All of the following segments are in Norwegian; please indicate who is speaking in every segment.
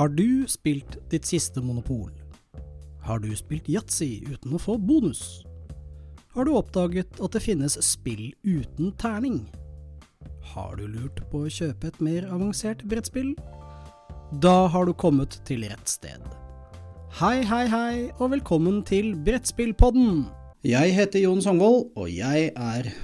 Speaker 1: Har du spilt ditt siste monopol? Har du spilt yatzy uten å få bonus? Har du oppdaget at det finnes spill uten terning? Har du lurt på å kjøpe et mer avansert brettspill? Da har du kommet til rett sted. Hei, hei, hei, og velkommen til Brettspillpodden! Jeg heter Jon Songvold, og jeg er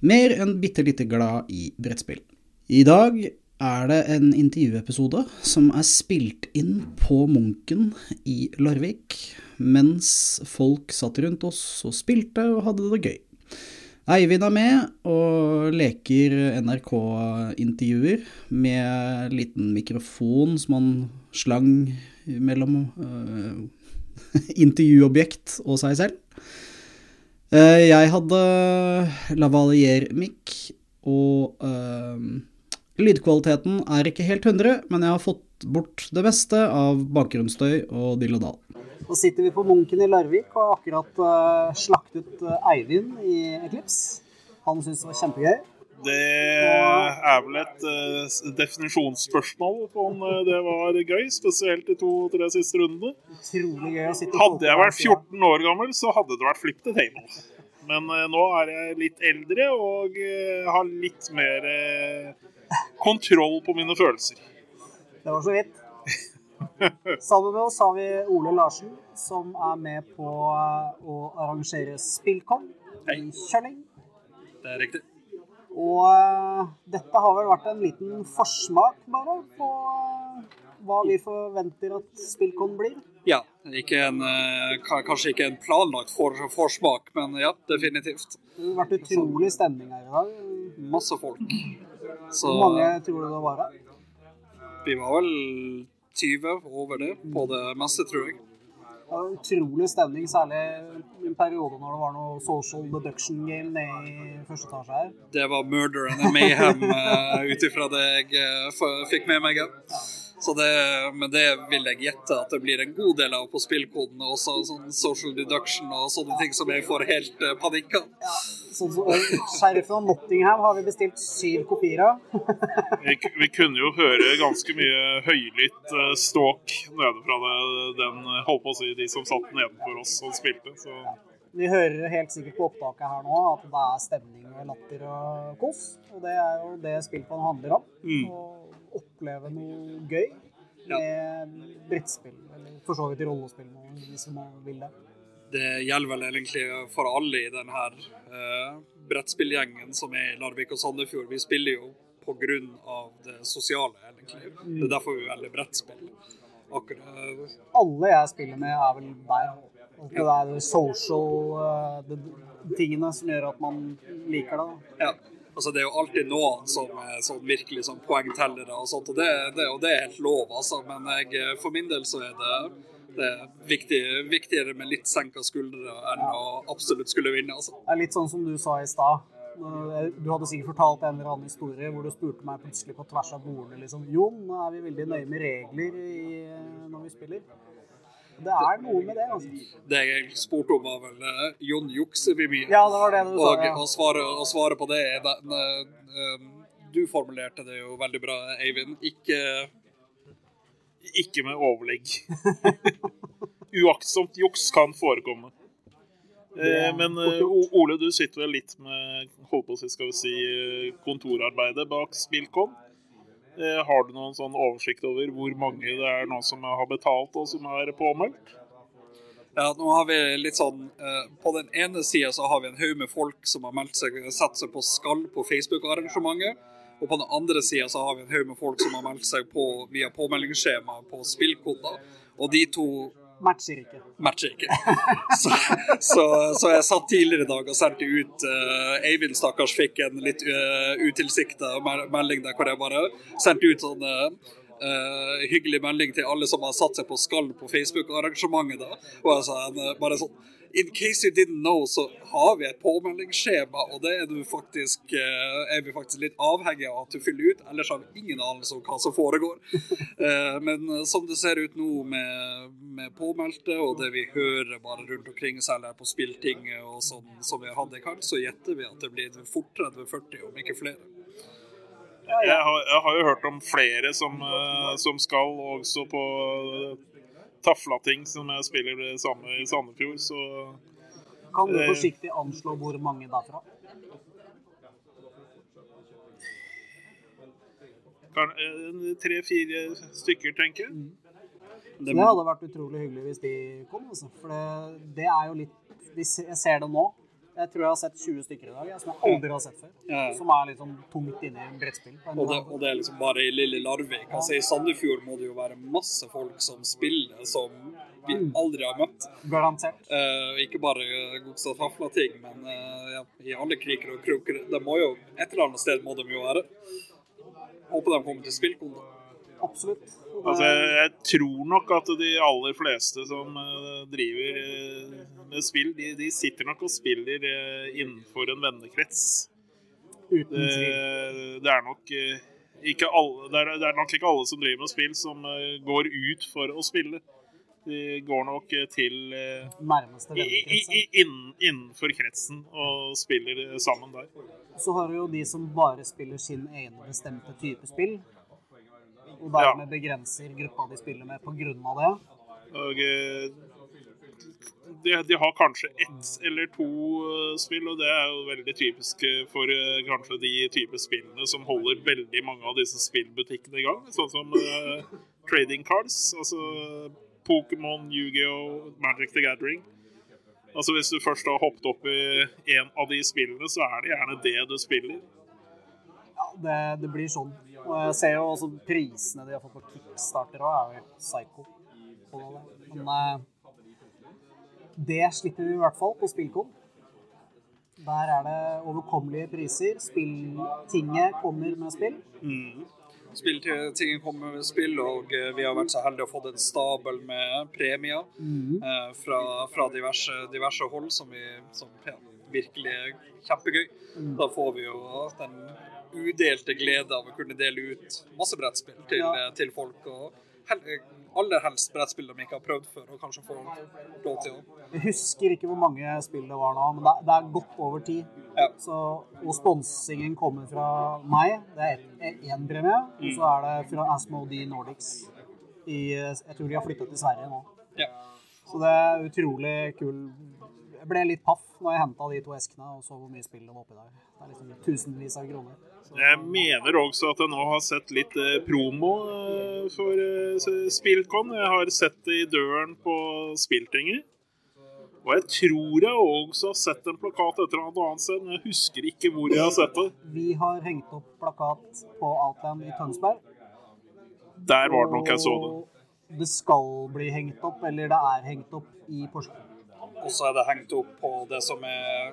Speaker 1: mer enn bitte lite glad i brettspill. I dag er det en intervjuepisode som er spilt inn på Munken i Larvik, mens folk satt rundt oss og spilte og hadde det gøy. Eivind er med og leker NRK-intervjuer med liten mikrofon som han slang mellom øh, intervjuobjekt og seg selv. Uh, jeg hadde lavalier-mic, og uh, lydkvaliteten er ikke helt 100, men jeg har fått bort det meste av bakgrunnsstøy og dill og dall.
Speaker 2: Nå sitter vi på Munken i Larvik og har akkurat uh, slaktet Eivind i Eclipse. Han syntes det var kjempegøy.
Speaker 3: Det er vel et uh, definisjonsspørsmål på om uh, det var gøy, spesielt de to-tre siste rundene.
Speaker 2: Utrolig gøy å sitte
Speaker 3: Hadde jeg vært 14 år gammel, så hadde det vært flip the table. Men uh, nå er jeg litt eldre og har litt mer kontroll på mine følelser.
Speaker 2: Det var så vidt. Sammen med oss har vi Ole Larsen, som er med på å arrangere Spillcon i Kjølling.
Speaker 4: Det er riktig.
Speaker 2: Og uh, dette har vel vært en liten forsmak bare på uh, hva vi forventer at Spillcon blir?
Speaker 4: Ja, ikke en, kanskje ikke en planlagt for, forsmak, men ja, definitivt.
Speaker 2: Det har vært utrolig stemning her i dag.
Speaker 4: Masse folk.
Speaker 2: Så, Hvor mange tror du det var her?
Speaker 4: Vi var vel 20 over det på det meste, tror jeg.
Speaker 2: Det var utrolig stemning, særlig i en periode når det var noe social deduction game nede i første etasje her.
Speaker 4: Det var murder and mayhem uh, ut ifra det jeg uh, fikk med meg. Det, men det vil jeg gjette at det blir en god del av på spillkodene Også sånn social deduction og sånne ting som jeg får helt uh, panikk av.
Speaker 2: Ja, så, Sheriffen av Nottingham har vi bestilt syv kopier av.
Speaker 3: vi, vi, kunne jo høre ganske mye høylytt uh, ståk nede fra det, den, holdt på å si, de som satt nedenfor oss og spilte. Så.
Speaker 2: Vi hører helt sikkert på opptaket her nå at det er stemning og latter og kos. Og det er jo det spillplanen handler om. Mm. Å oppleve noe gøy med brettspill, eller for så vidt rollespill, hvis man vil det.
Speaker 4: Det gjelder vel egentlig for alle i denne uh, brettspillgjengen som er i Larvik og Sandefjord. Vi spiller jo av det sosiale, egentlig. Det er derfor vi velger brettspill. Akkurat.
Speaker 2: Alle jeg spiller med, er vel der. Det er social uh, tingene som gjør at man liker det.
Speaker 4: Da. Ja. Altså, det er jo alltid noen som er sånn virkelig sånn poengtellere og sånt, og det, det, og det er helt lov, altså. Men jeg, for min del så er det, det er viktig, viktigere med litt senka skuldre enn å absolutt skulle vinne. altså.
Speaker 2: Det er litt sånn som du sa i stad. Du hadde sikkert fortalt en eller annen historie hvor du spurte meg plutselig på tvers av bordene liksom Jon, nå er vi veldig nøye med regler i, når vi spiller. Det er noe med det. altså.
Speaker 4: Det jeg spurte om, var vel uh, Jon jukser vi mye?
Speaker 2: Ja, det var det du
Speaker 4: sa.
Speaker 2: Og, ja.
Speaker 4: og, svare, og svare på det er den, uh, Du formulerte det jo veldig bra, Eivind. Ikke
Speaker 3: Ikke med overlegg. Uaktsomt juks kan forekomme. Eh, men Ole, du sitter vel litt med holdt på å si, skal vi si, kontorarbeidet bak Spillkom. Eh, har du noen sånn oversikt over hvor mange det er nå som har betalt og som er påmeldt?
Speaker 4: Ja, nå har vi litt sånn eh, På den ene sida har vi en haug med folk som har meldt seg, satt seg på skall på Facebook-arrangementet. Og på den andre sida har vi en haug med folk som har meldt seg på via påmeldingsskjema på spillkoder. Og de to
Speaker 2: Matcher ikke.
Speaker 4: Matcher ikke. Så, så, så, jeg satt tidligere i dag og sendte ut uh, Eivind, stakkars, fikk en litt uh, utilsikta melding der hvor jeg bare sendte ut sånn uh, hyggelig melding til alle som har satt seg på skall på Facebook-arrangementet. da, Og jeg sa bare sånn in case you didn't know, så har vi et påmeldingsskjema, og det er, faktisk, eh, er vi faktisk litt avhengig av at du fyller ut. Ellers har vi ingen anelse om hva som foregår. Eh, men eh, som det ser ut nå med, med påmeldte, og det vi hører bare rundt omkring, særlig her på spilltinget og sånn som vi hadde i kveld, så gjetter vi at det blir fort 30-40, om ikke flere.
Speaker 3: Jeg har, jeg har, jo hørt om flere som, som skal også på Taflating, som jeg spiller det samme i Sandefjord, så
Speaker 2: Kan du forsiktig anslå hvor mange derfra?
Speaker 3: Tre-fire stykker, tenker jeg. Mm.
Speaker 2: Det, det hadde vært utrolig hyggelig hvis de kom. Altså. For det, det, er jo litt Jeg ser det nå. Jeg tror jeg har sett 20 stykker i dag som jeg aldri har sett før. Ja. Som er litt sånn tungt inne i brettspill.
Speaker 4: Og det, og det, er liksom bare i lille Larvik. Altså, I Sandefjord må det jo være masse folk som spiller som vi mm. aldri har møtt.
Speaker 2: Garantert.
Speaker 4: Uh, ikke bare Godstad Fafla-ting, men uh, ja, i alle kriker og kroker. Det må jo, Et eller annet sted må de jo være. Håper de kommer til spillkonto
Speaker 2: absolutt.
Speaker 3: Altså, jeg tror nok at de aller fleste som uh, driver uh, med spill, de, de, sitter nok og spiller uh, innenfor en vennekrets.
Speaker 2: Uten
Speaker 3: tvil. det er nok ikke alle, det er, det er, nok ikke alle som driver med spill, som går ut for å spille. De går nok til
Speaker 2: Nærmeste
Speaker 3: vennekrets. innenfor kretsen og spiller sammen der.
Speaker 2: Så har du jo de som bare spiller sin egen bestemte type spill og dermed ja. begrenser gruppa de spiller med pga. det.
Speaker 3: Og, eh, de, de, har kanskje ett eller to eh, spill, og det er jo veldig typisk for eh, kanskje de type spillene som holder veldig mange av disse spillbutikkene i gang. Sånn som uh, trading cards, altså Pokémon, Yu-Gi-Oh!, Magic the Gathering. Altså Hvis du først har hoppet opp i en av de spillene, så er det gjerne det du spiller.
Speaker 2: Det, det blir sånn. Og jeg ser jo også prisene de har fått på Kickstarter òg, er jo psycho. Men eh, det slipper vi i hvert fall på Spillkon. Der er det overkommelige priser. Spilltinget kommer med spill.
Speaker 4: Mm. Spilltinget kommer med spill, og eh, vi har vært så heldige å få en stabel med premier mm. eh, fra, fra diverse, diverse, hold som, vi, som ja, virkelig er kjempegøy. Mm. Da får vi jo den udelte glede av å kunne dele ut masse brettspill til, ja. Eh, til folk. og aller helst brettspill de ikke har prøvd før, og kanskje får lov til å
Speaker 2: Jeg husker ikke hvor mange spill det var nå, men det, det er godt over ti. Ja. Så, og sponsingen kommer fra meg. Det er én premie. Mm. Og så er det fra Asmode Nordics. I, jeg tror de har flytta til Sverige nå.
Speaker 4: Ja.
Speaker 2: Så det er utrolig kul. Jeg ble litt paff når jeg henta de to eskene og så hvor mye spill det var oppi der. Det er liksom tusenvis av kroner.
Speaker 3: Jeg mener også at jeg nå har sett litt eh, promo eh, for eh, Spillcon. Jeg har sett det i døren på Spilltinget. Og jeg tror jeg også har sett en plakat et eller annet sted, men jeg husker ikke hvor jeg har sett det.
Speaker 2: Vi har hengt opp plakat på Outland i Tønsberg.
Speaker 3: Der var det nok jeg så det.
Speaker 2: Det skal bli hengt opp, eller det er hengt opp i Porsgrunn.
Speaker 4: Og så er det hengt opp på det som er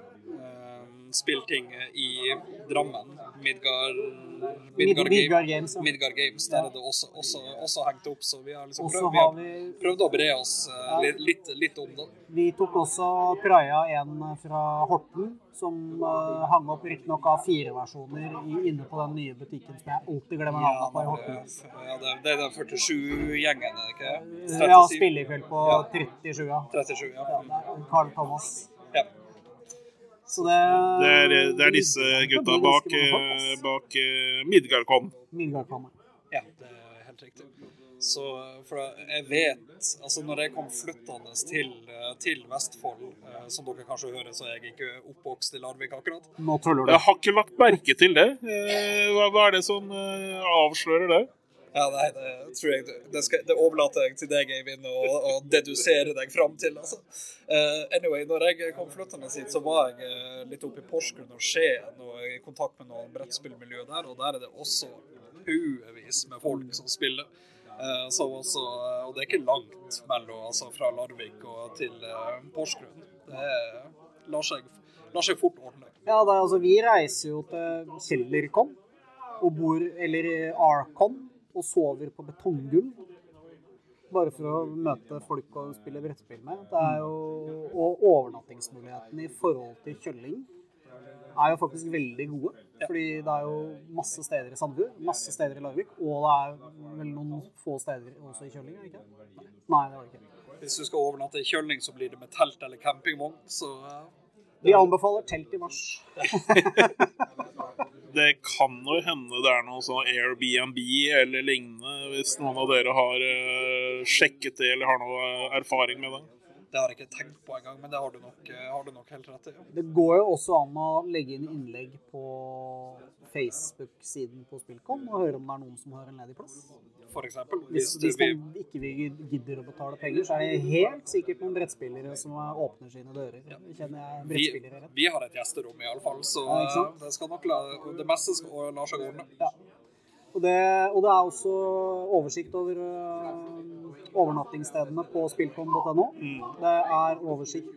Speaker 4: spillting i Drammen. Midgard,
Speaker 2: Midgard, Midgard Games.
Speaker 4: Midgard Games der er det også, også, også, hengt opp, så vi har liksom prøvd, vi har prøvd å bre oss uh, ja. litt, litt, om det.
Speaker 2: Vi tok også praia en fra Horten, som uh, hang opp riktignok av fire versjoner inne på den nye butikken som jeg alltid glemmer navnet ja, på i Horten.
Speaker 4: Ja, det, det er den 47-gjengen, er det ikke?
Speaker 2: 37. Ja, spillekveld på ja. 37, ja.
Speaker 4: 37, ja.
Speaker 2: ja Carl Thomas.
Speaker 4: Ja.
Speaker 2: Så det,
Speaker 3: det, er, det er disse gutta bak, eh, bak Midgardkon. Midgardkon,
Speaker 2: Midgardkom.
Speaker 4: Ja, det er helt riktig. Så for jeg vet Altså, når jeg kom flyttende til, eh, til Vestfold, som dere kanskje hører, så er jeg ikke oppvokst i Larvik akkurat.
Speaker 2: Nå tuller du.
Speaker 3: Jeg har ikke lagt merke til det. Hva, hva er det som avslører det?
Speaker 4: Ja, nei, det tror jeg det, skal, det overlater jeg til deg, Eivind, å dedusere deg fram til. altså. Uh, anyway, når jeg kom flyttende hit, så var jeg uh, litt oppe i Porsgrunn og Skien og i kontakt med noen brettspillmiljø der, og der er det også haugevis med folk som spiller. Uh, også, og det er ikke langt mellom, altså, fra Larvik og til Porsgrunn. Det lar, seg, lar seg fort ordne.
Speaker 2: Ja, er, altså, vi reiser jo til Kjellercon og bor, eller Arcon og sover på betonggulv. Bare for å møte folk og spille brettspill med. Det er jo, og overnattingsmulighetene i forhold til kjølling er jo faktisk veldig gode. Fordi det er jo masse steder i Sandefjord, masse steder i Larvik, og det er vel noen få steder også i Kjølling, er det ikke? Nei, det var det ikke.
Speaker 4: Hvis du skal overnatte i Kjølling, så blir det med telt eller campingvogn, så
Speaker 2: Vi anbefaler telt i mars.
Speaker 3: det kan jo hende det er noe sånn Airbnb eller lignende, hvis noen av dere har uh, sjekket det eller har noe erfaring med det.
Speaker 4: Det har jeg ikke tenkt på engang, men det har du nok, eh, har du nok helt rett i. Ja.
Speaker 2: Det går jo også an å legge inn innlegg på Facebook-siden på Spillcom og høre om det er noen som har en ledig plass.
Speaker 4: Eksempel,
Speaker 2: hvis, hvis, de ikke gidder å betale penger, så er det helt sikkert noen brettspillere som åpner sine dører. Ja. Kjenner jeg brettspillere
Speaker 4: vi, vi har et gjesterom iallfall, så ja, det skal nok la, det meste skal la seg ordne.
Speaker 2: Ja. Og det, og det, er også oversikt over uh, overnattingsstedene på spillkom.no. Mm. Det er oversikt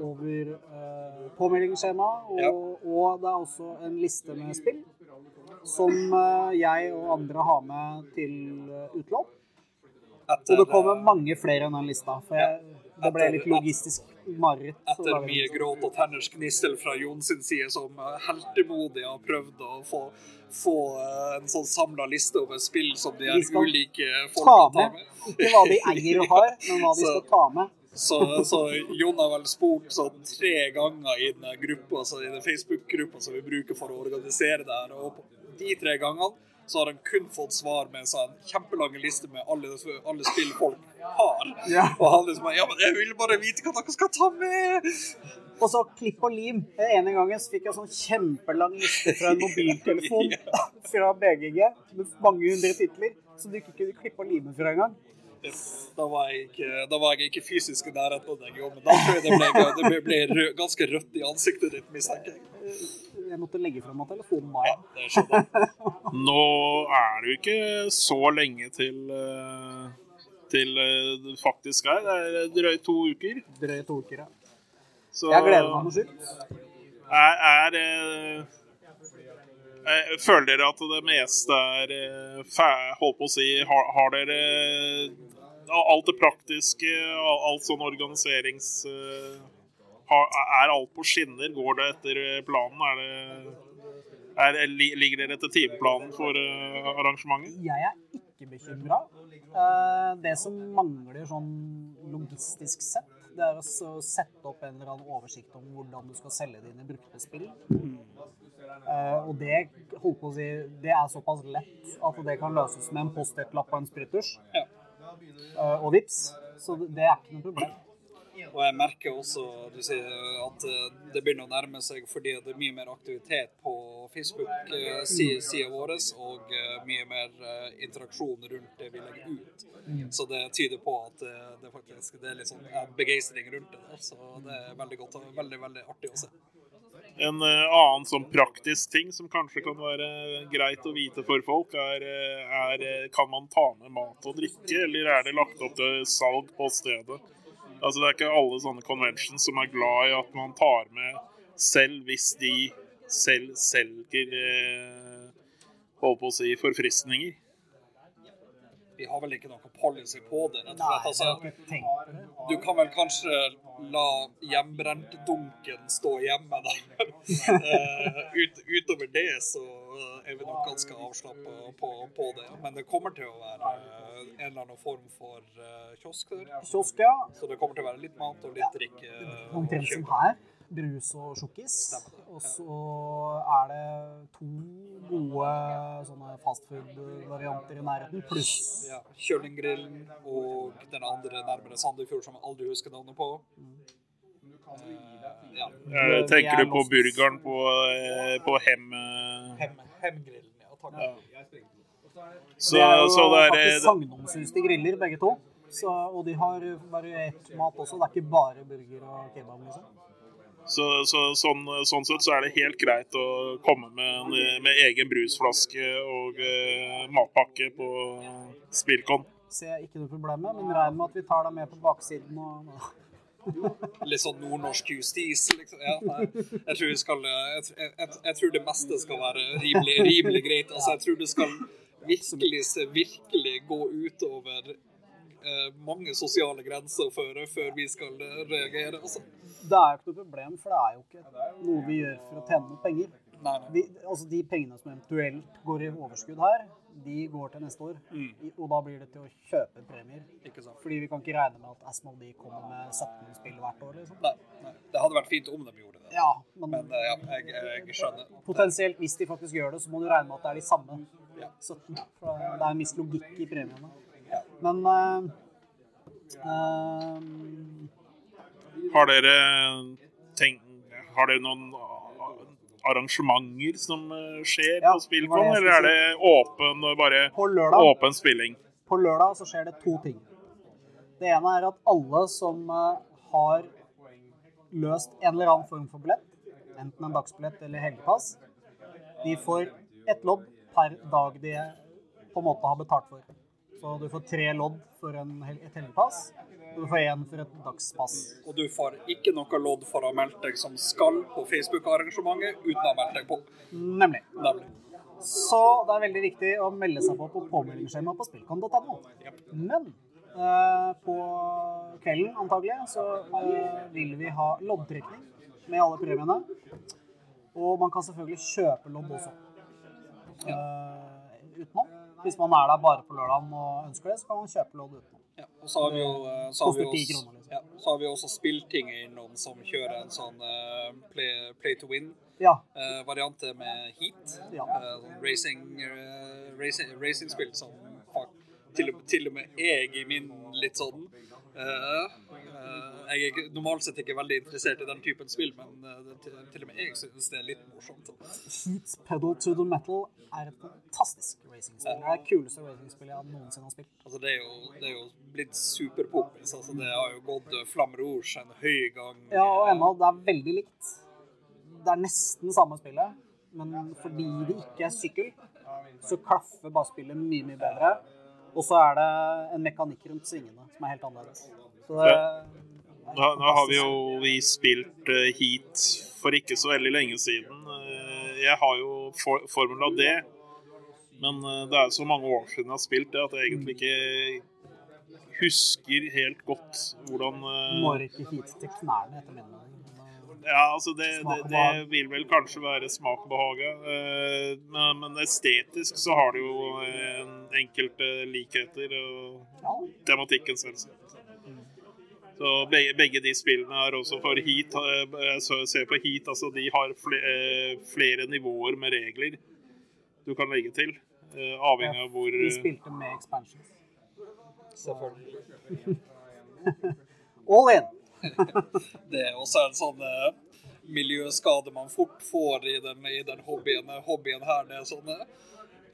Speaker 2: over uh, påmeldingsskjema, og, ja. og, det er også en liste med spill som uh, jeg og andre har med til utlån. Og det kommer mange flere enn den lista. For jeg, det ble litt logistisk mareritt.
Speaker 4: Etter mye gråt og tenners gnissel fra Jon sin side, som heltemodig har prøvd å få, få eh, en sånn samla liste over spill som de er ulike folk ta med.
Speaker 2: Ikke hva de eier og har, men hva de skal ta med.
Speaker 4: Så, så, Jon har vel spurt sånn tre ganger i den gruppa, altså i den Facebook-gruppa som vi bruker for å organisere det her. Og de tre gangene så har han kun fått svar med en sånn kjempelang liste med alle, alle spill folk har. Ja. Og han liksom Ja, men jeg vil bare vite hva dere skal ta med!
Speaker 2: Og så klipp og lim. Den ene gangen så fikk jeg sånn kjempelang liste fra en mobiltelefon ja. fra BGG med mange hundre titler som du ikke kunne klippe og lime fra engang.
Speaker 4: Da var, jeg ikke, da var jeg ikke fysisk i nærheten av deg, men da tror jeg det ble, det ble rød, ganske rødt i ansiktet ditt, mistenker jeg.
Speaker 2: Jeg måtte legge fra meg telefonen da.
Speaker 4: Ja, det skjønner jeg.
Speaker 3: Nå er det jo ikke så lenge til, eh, til eh, det faktisk er. Det er drøyt to uker.
Speaker 2: Drøyt to uker, ja. Så, jeg gleder meg noe sykt.
Speaker 3: Er, er eh, Eh, føler dere at det meste er eh, Holdt på å si Har, har dere alt det praktiske, alt sånn organiserings... Eh, er alt på skinner? Går det etter planen? Er det, er, ligger dere etter timeplanen for arrangementet?
Speaker 2: Jeg er ikke bekymra. Det som mangler sånn logistisk sett, det er å sette opp en eller annen oversikt om hvordan du skal selge dine brukte spill. Og det, holdt på å si, det er såpass lett at det kan løses med en Post-It-lapp og en sprittusj. Ja. Uh, og vips. Så det er ikke noe problem.
Speaker 4: Og jeg merker også du sier, at eh, det begynner å nærme seg fordi det er mye mer aktivitet på Facebook-sida vår, og mye mer interaksjon rundt det vi legger ut. Mm. Så det tyder på at det, faktisk det er litt sånn begeistring rundt det. Så det er veldig godt og veldig, veldig artig å se.
Speaker 3: En uh, annen sånn praktisk ting som kanskje kan være greit å vite for folk, er, eh, er eh, kan man ta med mat og drikke, eller er det lagt opp til salg på stedet? Altså Det er ikke alle sånne conventions som er glad i at man tar med selv hvis de selv selger holdt på å si forfriskninger
Speaker 4: vi har vel ikke noe policy på det. Rett og Altså, du kan vel kanskje la hjemmebrentdunken stå hjemme, da. Eh, ut, utover det så er vi nok ganske avslappa på, på, det. Men det kommer til å være eh, en eller annen form for uh, kiosk der.
Speaker 2: Kiosk, ja.
Speaker 4: Så det kommer til å være litt mat og litt drikke.
Speaker 2: Omtrent som her brus og sjokkis. Og så er det to gode sånne fastfood-varianter i nærheten, pluss
Speaker 4: ja, Kjølinggrillen og den andre nærmere Sandefjord, som jeg aldri husker navnet på. Mm.
Speaker 3: Uh, ja. uh, tenker du på burgeren på, uh, på Hem...
Speaker 4: Hem Hemgrillen, ja. Takk. Ja.
Speaker 2: Så, det er jo så det er, faktisk sagnomsuste griller, begge to. Så, og de har variert mat også. Det er ikke bare burger og kebab. liksom.
Speaker 3: Så, så sånn, sånn, sett så er det helt greit å komme med, med egen brusflaske og uh, matpakke på Spillcon.
Speaker 2: Ser jeg ikke noe problem med, men regner med at vi tar deg med på baksiden og
Speaker 4: Litt sånn nordnorsk justis, liksom. Ja, jeg, tror skal, jeg, jeg, jeg, tror det meste skal være rimelig, rimelig greit. Altså, jeg tror det skal virkelig, virkelig gå utover mange sosiale grenser før, før vi skal reagere. Altså.
Speaker 2: Det er jo ikke noe problem, for det er jo ikke noe vi gjør for å tjene penger. Nei, nei. Vi, altså De pengene som eventuelt går i overskudd her, de går til neste år.
Speaker 4: Mm.
Speaker 2: Og da blir det til å kjøpe premier. Fordi vi kan ikke regne med at Asmodee kommer med 17 spill hvert år. liksom.
Speaker 4: Nei, nei. Det hadde vært fint om de gjorde det.
Speaker 2: Ja, men,
Speaker 4: Men eh, ja, jeg, jeg skjønner.
Speaker 2: potensielt, hvis de faktisk gjør det, så må du regne med at det er de samme
Speaker 4: Ja.
Speaker 2: 17. For det er en viss logikk i premiene. Men eh, eh,
Speaker 3: Har dere tenkt Har dere noen arrangementer som eh, skjer
Speaker 2: Ja,
Speaker 3: på
Speaker 2: jeg
Speaker 3: eller er det åpen bare
Speaker 2: på lørdag
Speaker 3: åpen spilling?
Speaker 2: På lørdag så skjer det to ting. Det ene er at alle som har løst en eller annen form for billett, enten en dagsbillett eller helgepass, de får ett lodd per dag de på en måte har betalt for. Så du får tre lodd for en, hel- et helgepass, og du får én for et dagspass.
Speaker 4: Og du får ikke noe lodd for å ha meldt deg som skal på Facebook-arrangementet uten å ha meldt deg på.
Speaker 2: Nemlig.
Speaker 4: Nemlig.
Speaker 2: Så det er veldig viktig å melde seg på på påmeldingsskjemaet på spillkon.no. Men eh, på kvelden antagelig så eh, vil vi ha loddtrekning med alle premiene. Og man kan selvfølgelig kjøpe lodd også. Eh, utenom. Hvis man er der bare på lørdagen og ønsker det, så kan man kjøpe lodd utenom.
Speaker 4: Ja, og så har vi jo, eh, så har vi
Speaker 2: Koster 10
Speaker 4: også,
Speaker 2: kroner, liksom.
Speaker 4: ja, så har vi også spillting innom som kjører en sånn uh, play, play to
Speaker 2: Ja.
Speaker 4: win-variant med heat.
Speaker 2: Ja.
Speaker 4: Uh, Racing-spill eh, racing, racingspill som til, og- til og med jeg i min litt sånn eh, eh, Jeg er normalt sett ikke veldig interessert i den typen spill, men eh, til, til og med jeg synes det er litt morsomt.
Speaker 2: Heat Pedal to the Metal er et fantastisk racingspill. Det er det kuleste racingspillet jeg noensinne har spilt.
Speaker 4: Altså, det, er jo, det er jo blitt superpoppis. Altså, det har jo gått eh, Flamme Rouge en høy gang.
Speaker 2: Ja, og ennå, det er veldig likt. Det er nesten samme spillet, men fordi det ikke er sykkel, så klaffer bare spillet mye, mye bedre. Og så er det en mekanikk rundt svingene som er helt annerledes. Så det
Speaker 3: Da, da har vi jo vi spilt eh, Heat for ikke så veldig lenge siden. Eh, jeg har jo for, Formula D, men eh, det er så mange år siden jeg har spilt det at jeg egentlig ikke husker helt godt hvordan
Speaker 2: når ikke hit til knærne, etter min mening.
Speaker 3: Ja, altså det, det, det vil vel kanskje være smak og behag. Eh, Men, men estetisk så har det jo eh, enkelte likheter og tematikken selvsagt. Så begge, begge de spillene er også for heat. eh, Jeg ser på heat, altså de har fle- eh, flere nivåer med regler du kan legge til. eh, Avhengig av hvor
Speaker 2: De spilte med expansions.
Speaker 4: Selvfølgelig.
Speaker 2: All in!
Speaker 4: Det er også en sånn eh, miljøskade man fort får i den, i den hobbyen, hobbyen her. Det er sånn eh,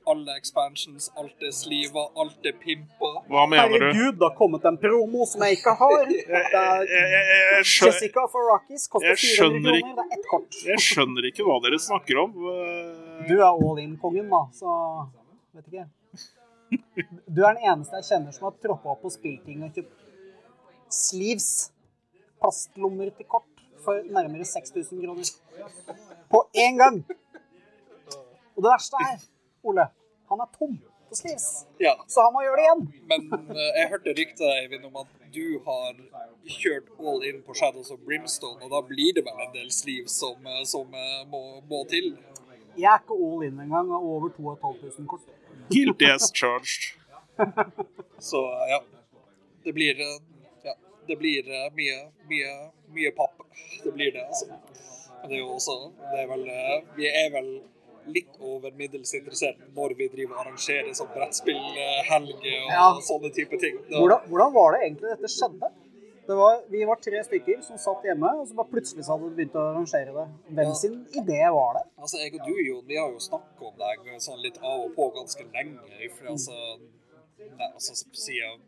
Speaker 4: alle expansions, alt er sliva, alt er pimpa.
Speaker 3: Hva mener du?
Speaker 2: Herregud, det har kommet en promo som jeg ikke har! Jessica for Rockies koster 400 kroner. Det er ett kort.
Speaker 3: jeg skjønner ikke hva dere snakker om. Eh,
Speaker 2: Du er all in-kongen, da, så vet ikke. Du er den eneste jeg kjenner som har troppa opp på spillting og kjøpt sleeves, plastlommer til kort, for nærmere 6000 kroner. På én gang! Og det verste er, Ole, han er tom på sleeves,
Speaker 4: Ja,
Speaker 2: så han må gjøre det igjen.
Speaker 4: men eh, jeg hørte rykter Eivind, om at du har kjørt all in på Shadows of Brimstone, og da blir det vel en del sleeves som, eh, som eh, må, må til.
Speaker 2: Jeg er ikke all in engang, og over 2500 kort.
Speaker 3: Guilty as charged.
Speaker 4: Så ja. Det blir, det blir eh, mye, mye, mye papp. Det blir det, altså. Men det er jo også det er vel, eh, Vi er vel litt over middels interessert når vi driver og arrangerer sånn brettspillhelger og
Speaker 2: Ja.
Speaker 4: sånne type ting.
Speaker 2: Hvordan, hvordan var det egentlig dette skjedde? Det var, vi var tre stykker som satt hjemme, og så bare plutselig så hadde vi begynt å arrangere det. Hvem
Speaker 4: Ja.
Speaker 2: sin idé var det?
Speaker 4: Altså, jeg og du, Jon, vi har jo snakket om deg sånn litt av og på ganske lenge. For, altså, ne, altså, siden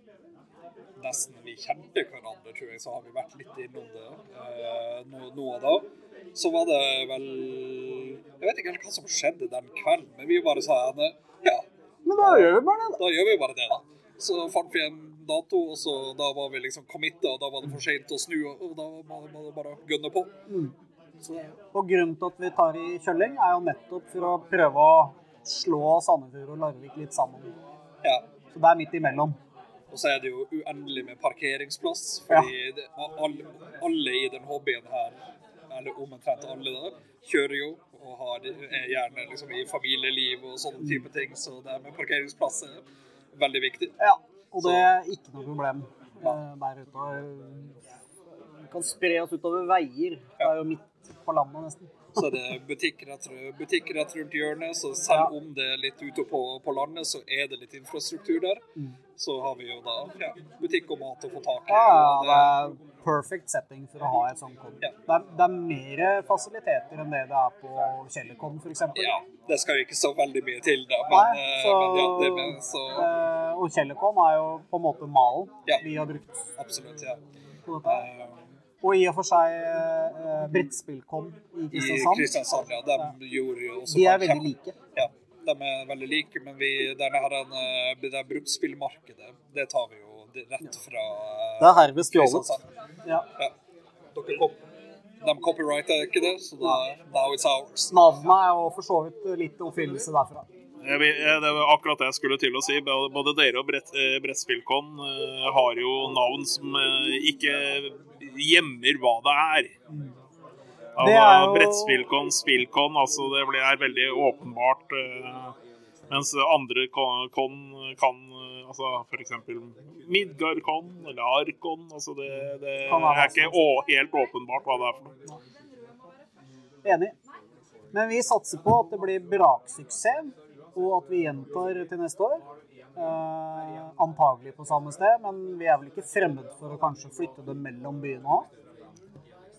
Speaker 4: nesten vi kjente hverandre, tror jeg, så har vi vært litt innom det eh, nå, nå og da. Så var det vel Jeg vet ikke helt hva som skjedde den kvelden, men vi bare sa henne ja,
Speaker 2: Men da gjør vi bare det, da.
Speaker 4: da gjør vi bare det, da. Så fant vi en dato, og så da var vi liksom committa, og da var det for sent å snu, og da må det bare å gønne på.
Speaker 2: Mm.
Speaker 4: Så,
Speaker 2: Og grunnen til at vi tar i kjølling, er jo nettopp for å prøve å slå Sandefjord og Larvik litt sammen.
Speaker 4: ja.
Speaker 2: Så det er midt imellom.
Speaker 4: Og så er det jo uendelig med parkeringsplass, fordi det, alle, alle i den hobbyen her eller omtrent alle, da, kjører jo og har, er gjerne liksom i familieliv og sånne type ting. Så det med parkeringsplass er veldig viktig.
Speaker 2: Ja, og det er ikke noe problem ja. der ute. Vi kan spre oss utover veier. Det er jo midt på landet, nesten.
Speaker 4: Så det er butikk rett, butikk rett rundt hjørnet. Så selv om det er litt ute på, på landet, så er det litt infrastruktur der.
Speaker 2: Mm.
Speaker 4: Så har vi jo da ja, butikk og mat å få tak i.
Speaker 2: Ja, det er perfect setting for å ha et sånt kom.
Speaker 4: Ja.
Speaker 2: Det, det er mer fasiliteter enn det det er på Kjellerkom f.eks.
Speaker 4: Ja, det skal jo ikke så veldig mye til, da. Men,
Speaker 2: Nei,
Speaker 4: eh,
Speaker 2: så,
Speaker 4: men ja, det men, så
Speaker 2: eh, og Kjellerkom er jo på en måte malen
Speaker 4: Ja.
Speaker 2: vi har brukt
Speaker 4: absolutt, ja.
Speaker 2: på dette.
Speaker 4: Eh,
Speaker 2: Og i og for seg eh, brettspillkon i
Speaker 4: I
Speaker 2: Kristiansand.
Speaker 4: Kristiansand, ja. De gjorde jo også
Speaker 2: De er veldig like.
Speaker 4: Ja, de er veldig like, men vi, denne her, eh, det der bruktspillmarkedet, det tar vi jo rett fra eh,
Speaker 2: Det er herved stjålet. Ja.
Speaker 4: Ja. Dere kom. de copyrighter ikke det, så da, now it's ours.
Speaker 2: Navnet er jo for så vidt litt oppfinnelse derfra.
Speaker 3: Det var akkurat det jeg skulle til å si. Både dere og brett, eh, Brettspillkon eh, har jo navn som eh, ikke gjemmer hva det er.
Speaker 2: Det
Speaker 3: Altså,
Speaker 2: er jo-
Speaker 3: Brettspillkon, spillkon, altså det blir, er veldig åpenbart. eh, mens andre kon, kon kan eh, altså f.eks. Midgardkon eller Arkon. Altså det, det er ikke å, helt åpenbart hva det er for noe.
Speaker 2: Enig. Men vi satser på at det blir braksuksess, og at vi gjentar til neste år. Eh, antagelig på samme sted, men vi er vel ikke fremmed for å kanskje flytte det mellom byene òg.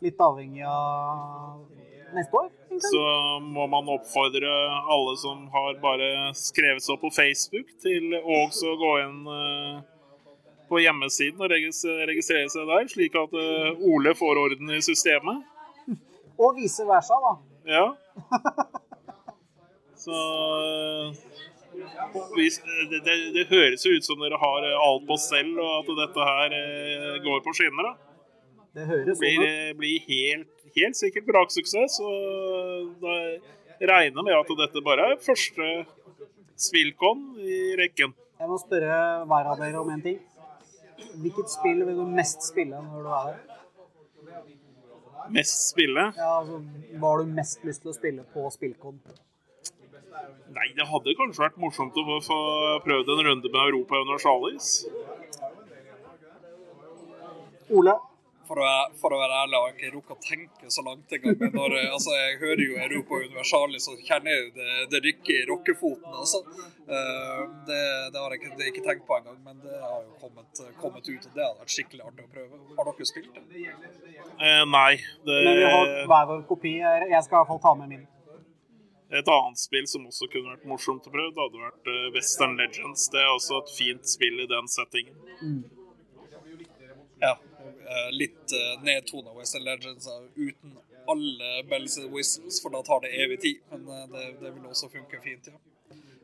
Speaker 2: Litt avhengig av neste år. egentlig.
Speaker 3: Så må man oppfordre alle som har bare skrevet seg opp på Facebook, til også å gå inn eh, på hjemmesiden og registrere seg der, slik at eh, Ole får orden i systemet.
Speaker 2: Og vice versa, da.
Speaker 3: Ja. Så eh, det, det, det høres jo ut som dere har eh, alt på stell, og at dette her eh, går på skinner. da.
Speaker 2: Det høres sånn.
Speaker 3: Det blir helt, helt sikkert braksuksess. Og da regner med at dette bare er første spillkon i rekken.
Speaker 2: Jeg må spørre hver av dere om en ting. Hvilket spill vil du mest spille når du er her?
Speaker 3: Mest spille?
Speaker 2: Ja, altså, hva har du mest lyst til å spille på Spillkon?
Speaker 3: Nei, det hadde kanskje vært morsomt å få prøvd en runde med Europa Universalis.
Speaker 2: Ole?
Speaker 4: For å, være- for å være ærlig har ikke rukket å tenke så langt engang. Men når jeg- altså, jeg hører jo Europa Universalis, og kjenner jo det, det rykker i rockefoten. Altså. Eh, det, det har jeg ikke, det ikke tenkt på engang, men det har jo kommet, kommet ut, og det hadde vært skikkelig artig å prøve. Har dere spilt det?
Speaker 3: Eh, nei. Det,
Speaker 2: Men vi har hver vår kopi. Jeg skal i hvert fall ta med min.
Speaker 3: Et annet spill som også kunne vært morsomt å prøve, det hadde vært eh, Western Legends. Det er også et fint spill i den settingen.
Speaker 4: Ja. eh, litt uh, nedtona Western Legends uten alle bells and whistles, for da tar det evig tid. Men eh, det, det vil også funke fint, ja.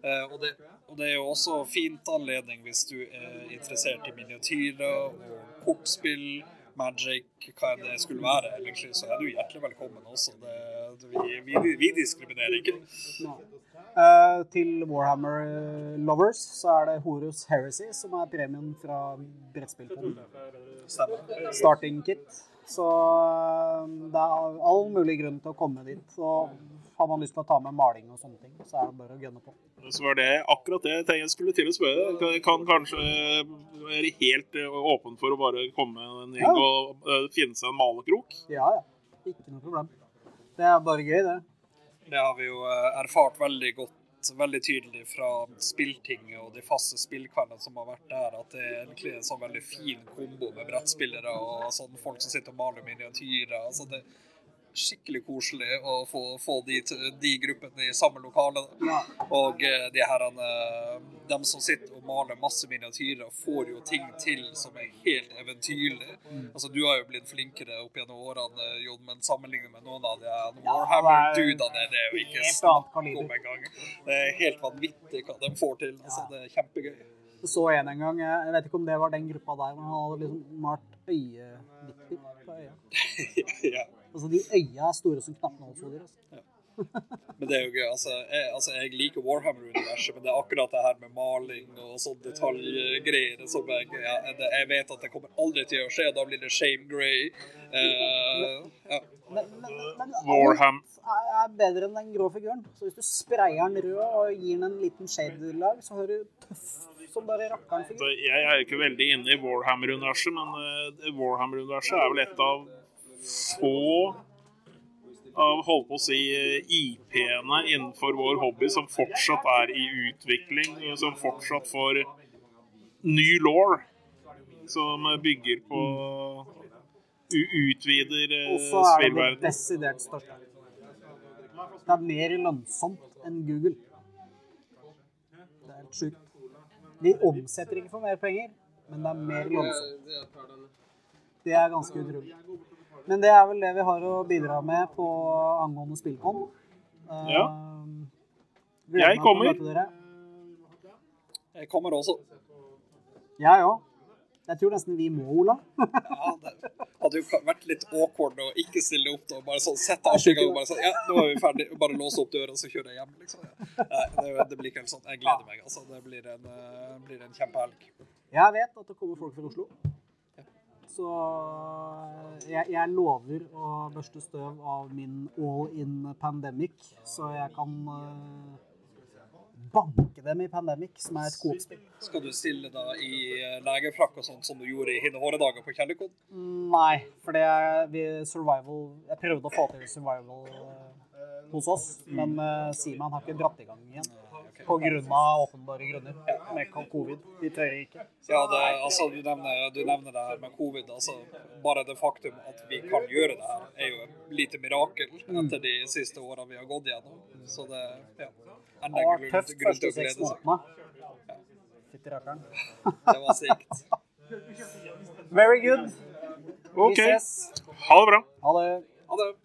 Speaker 4: Eh, og, det, og det er jo også fint anledning hvis du er interessert i miniatyrer og kortspill, magic, hva enn det skulle være, egentlig, så er du hjertelig velkommen også. Det, det, vi, vi, vi diskriminerer ikke.
Speaker 2: Eh, til Warhammer eh, Lovers så er det Horus Heresy som er premien fra brettspillpoden. Starting kit. Så eh, det er all mulig grunn til å komme dit. Og har man lyst til å ta med maling og sånne ting, så er det bare å gønne på.
Speaker 3: Så var det akkurat det jeg tenkte jeg skulle til å spørre. Kan, kan kanskje være helt eh, åpen for å bare komme en gjeng
Speaker 2: Ja.
Speaker 3: og eh, finne seg en malekrok?
Speaker 2: Ja, ja. Ikke noe problem. Det er bare gøy, det.
Speaker 4: Det har vi jo eh, erfart veldig godt, veldig tydelig fra spilltinget og de faste spillkveldene som har vært der, at det er egentlig en sånn veldig fin kombo med brettspillere og sånn folk som sitter og maler miniatyrer. Altså det skikkelig koselig å få, få de, de gruppene i samme lokale.
Speaker 2: Ja.
Speaker 4: Og eh, de her, de dem som sitter og maler masse miniatyrer, får jo ting til som er helt eventyrlig. Altså, du har jo blitt flinkere opp gjennom årene, Jon, men sammenlignet med noen av de
Speaker 2: er
Speaker 4: Warhammer-dudene, det er jo ikke snakk om engang. Det er helt vanvittig hva de får til. Altså, det er kjempegøy.
Speaker 2: Jeg så en en gang, jeg vet ikke om det var den gruppa der, men han hadde liksom malt øyevipper på øya.
Speaker 4: ja.
Speaker 2: Altså, de øya er store som knappenålshoder. Altså.
Speaker 4: Men det er jo gøy. Altså, jeg, altså, jeg liker Warhammer-universet, men det er akkurat det her med maling og sånn detaljgreier som jeg, ja, det, jeg vet at det kommer aldri til å skje. Da blir det Shame Grey. Uh, ja.
Speaker 2: Men, men, men
Speaker 3: Warham.
Speaker 2: er bedre enn den grå figuren. Så hvis du sprayer den rød og gir den en liten shade-lag, så har du tøff som bare rakkeren-figur.
Speaker 3: Jeg er jo ikke veldig inne i Warhammer-universet, men uh, Warhammer-universet er vel et av få av holdt på å si IP-ene innenfor vår hobby som fortsatt er i utvikling, som fortsatt får ny law, som bygger på utvider
Speaker 2: Og så er det det desidert største. Det er mer lønnsomt enn Google. Det er helt sjukt. De omsetter ikke for mer penger, men det er mer lønnsomt. Det er ganske utrolig. Men det er vel det vi har å bidra med på angående Spillkon. Eh,
Speaker 3: Ja. Jeg kommer.
Speaker 4: Jeg kommer også.
Speaker 2: Jeg òg. Jeg tror nesten vi må, Ola.
Speaker 4: Ja, det hadde jo vært litt awkward å ikke stille opp da. Bare sånn sette av i og Bare sånn, ja, nå er vi ferdig. Bare låse opp døra, så kjører jeg hjem. liksom. Nei, det, det blir ikke helt sånn. Jeg gleder meg. altså. Det blir en, eh, blir en kjempehelg.
Speaker 2: Jeg vet at det kommer folk fra Oslo. Så jeg, jeg lover å børste støv av min all in pandemic, så jeg kan uh, banke dem i pandemic, som er et Coop-spill.
Speaker 4: Skal du stille da i eh, legefrakk og sånt som du gjorde i hine håredager på Kjellerkod?
Speaker 2: Nei, for det er vi survival Jeg prøvde å få til survival eh, hos oss, men uh, Simon har ikke dratt i gang igjen. Grunn av åpenbare grunner. Med covid. De tør ikke.
Speaker 4: Ja, det, altså, du, nevner, du nevner det her med covid. altså Bare det faktum at vi kan gjøre det her, er jo et lite mirakel etter de siste åra vi har gått gjennom. Så det ja,
Speaker 2: Det
Speaker 4: enda
Speaker 2: var
Speaker 4: grunn,
Speaker 2: tøft
Speaker 4: grunn til å glede seg.
Speaker 2: Ja.
Speaker 4: Det var sykt.
Speaker 2: Very good. Vi
Speaker 3: OK.
Speaker 2: ses.
Speaker 3: Ha det bra.
Speaker 2: Ha det.
Speaker 4: Ha det.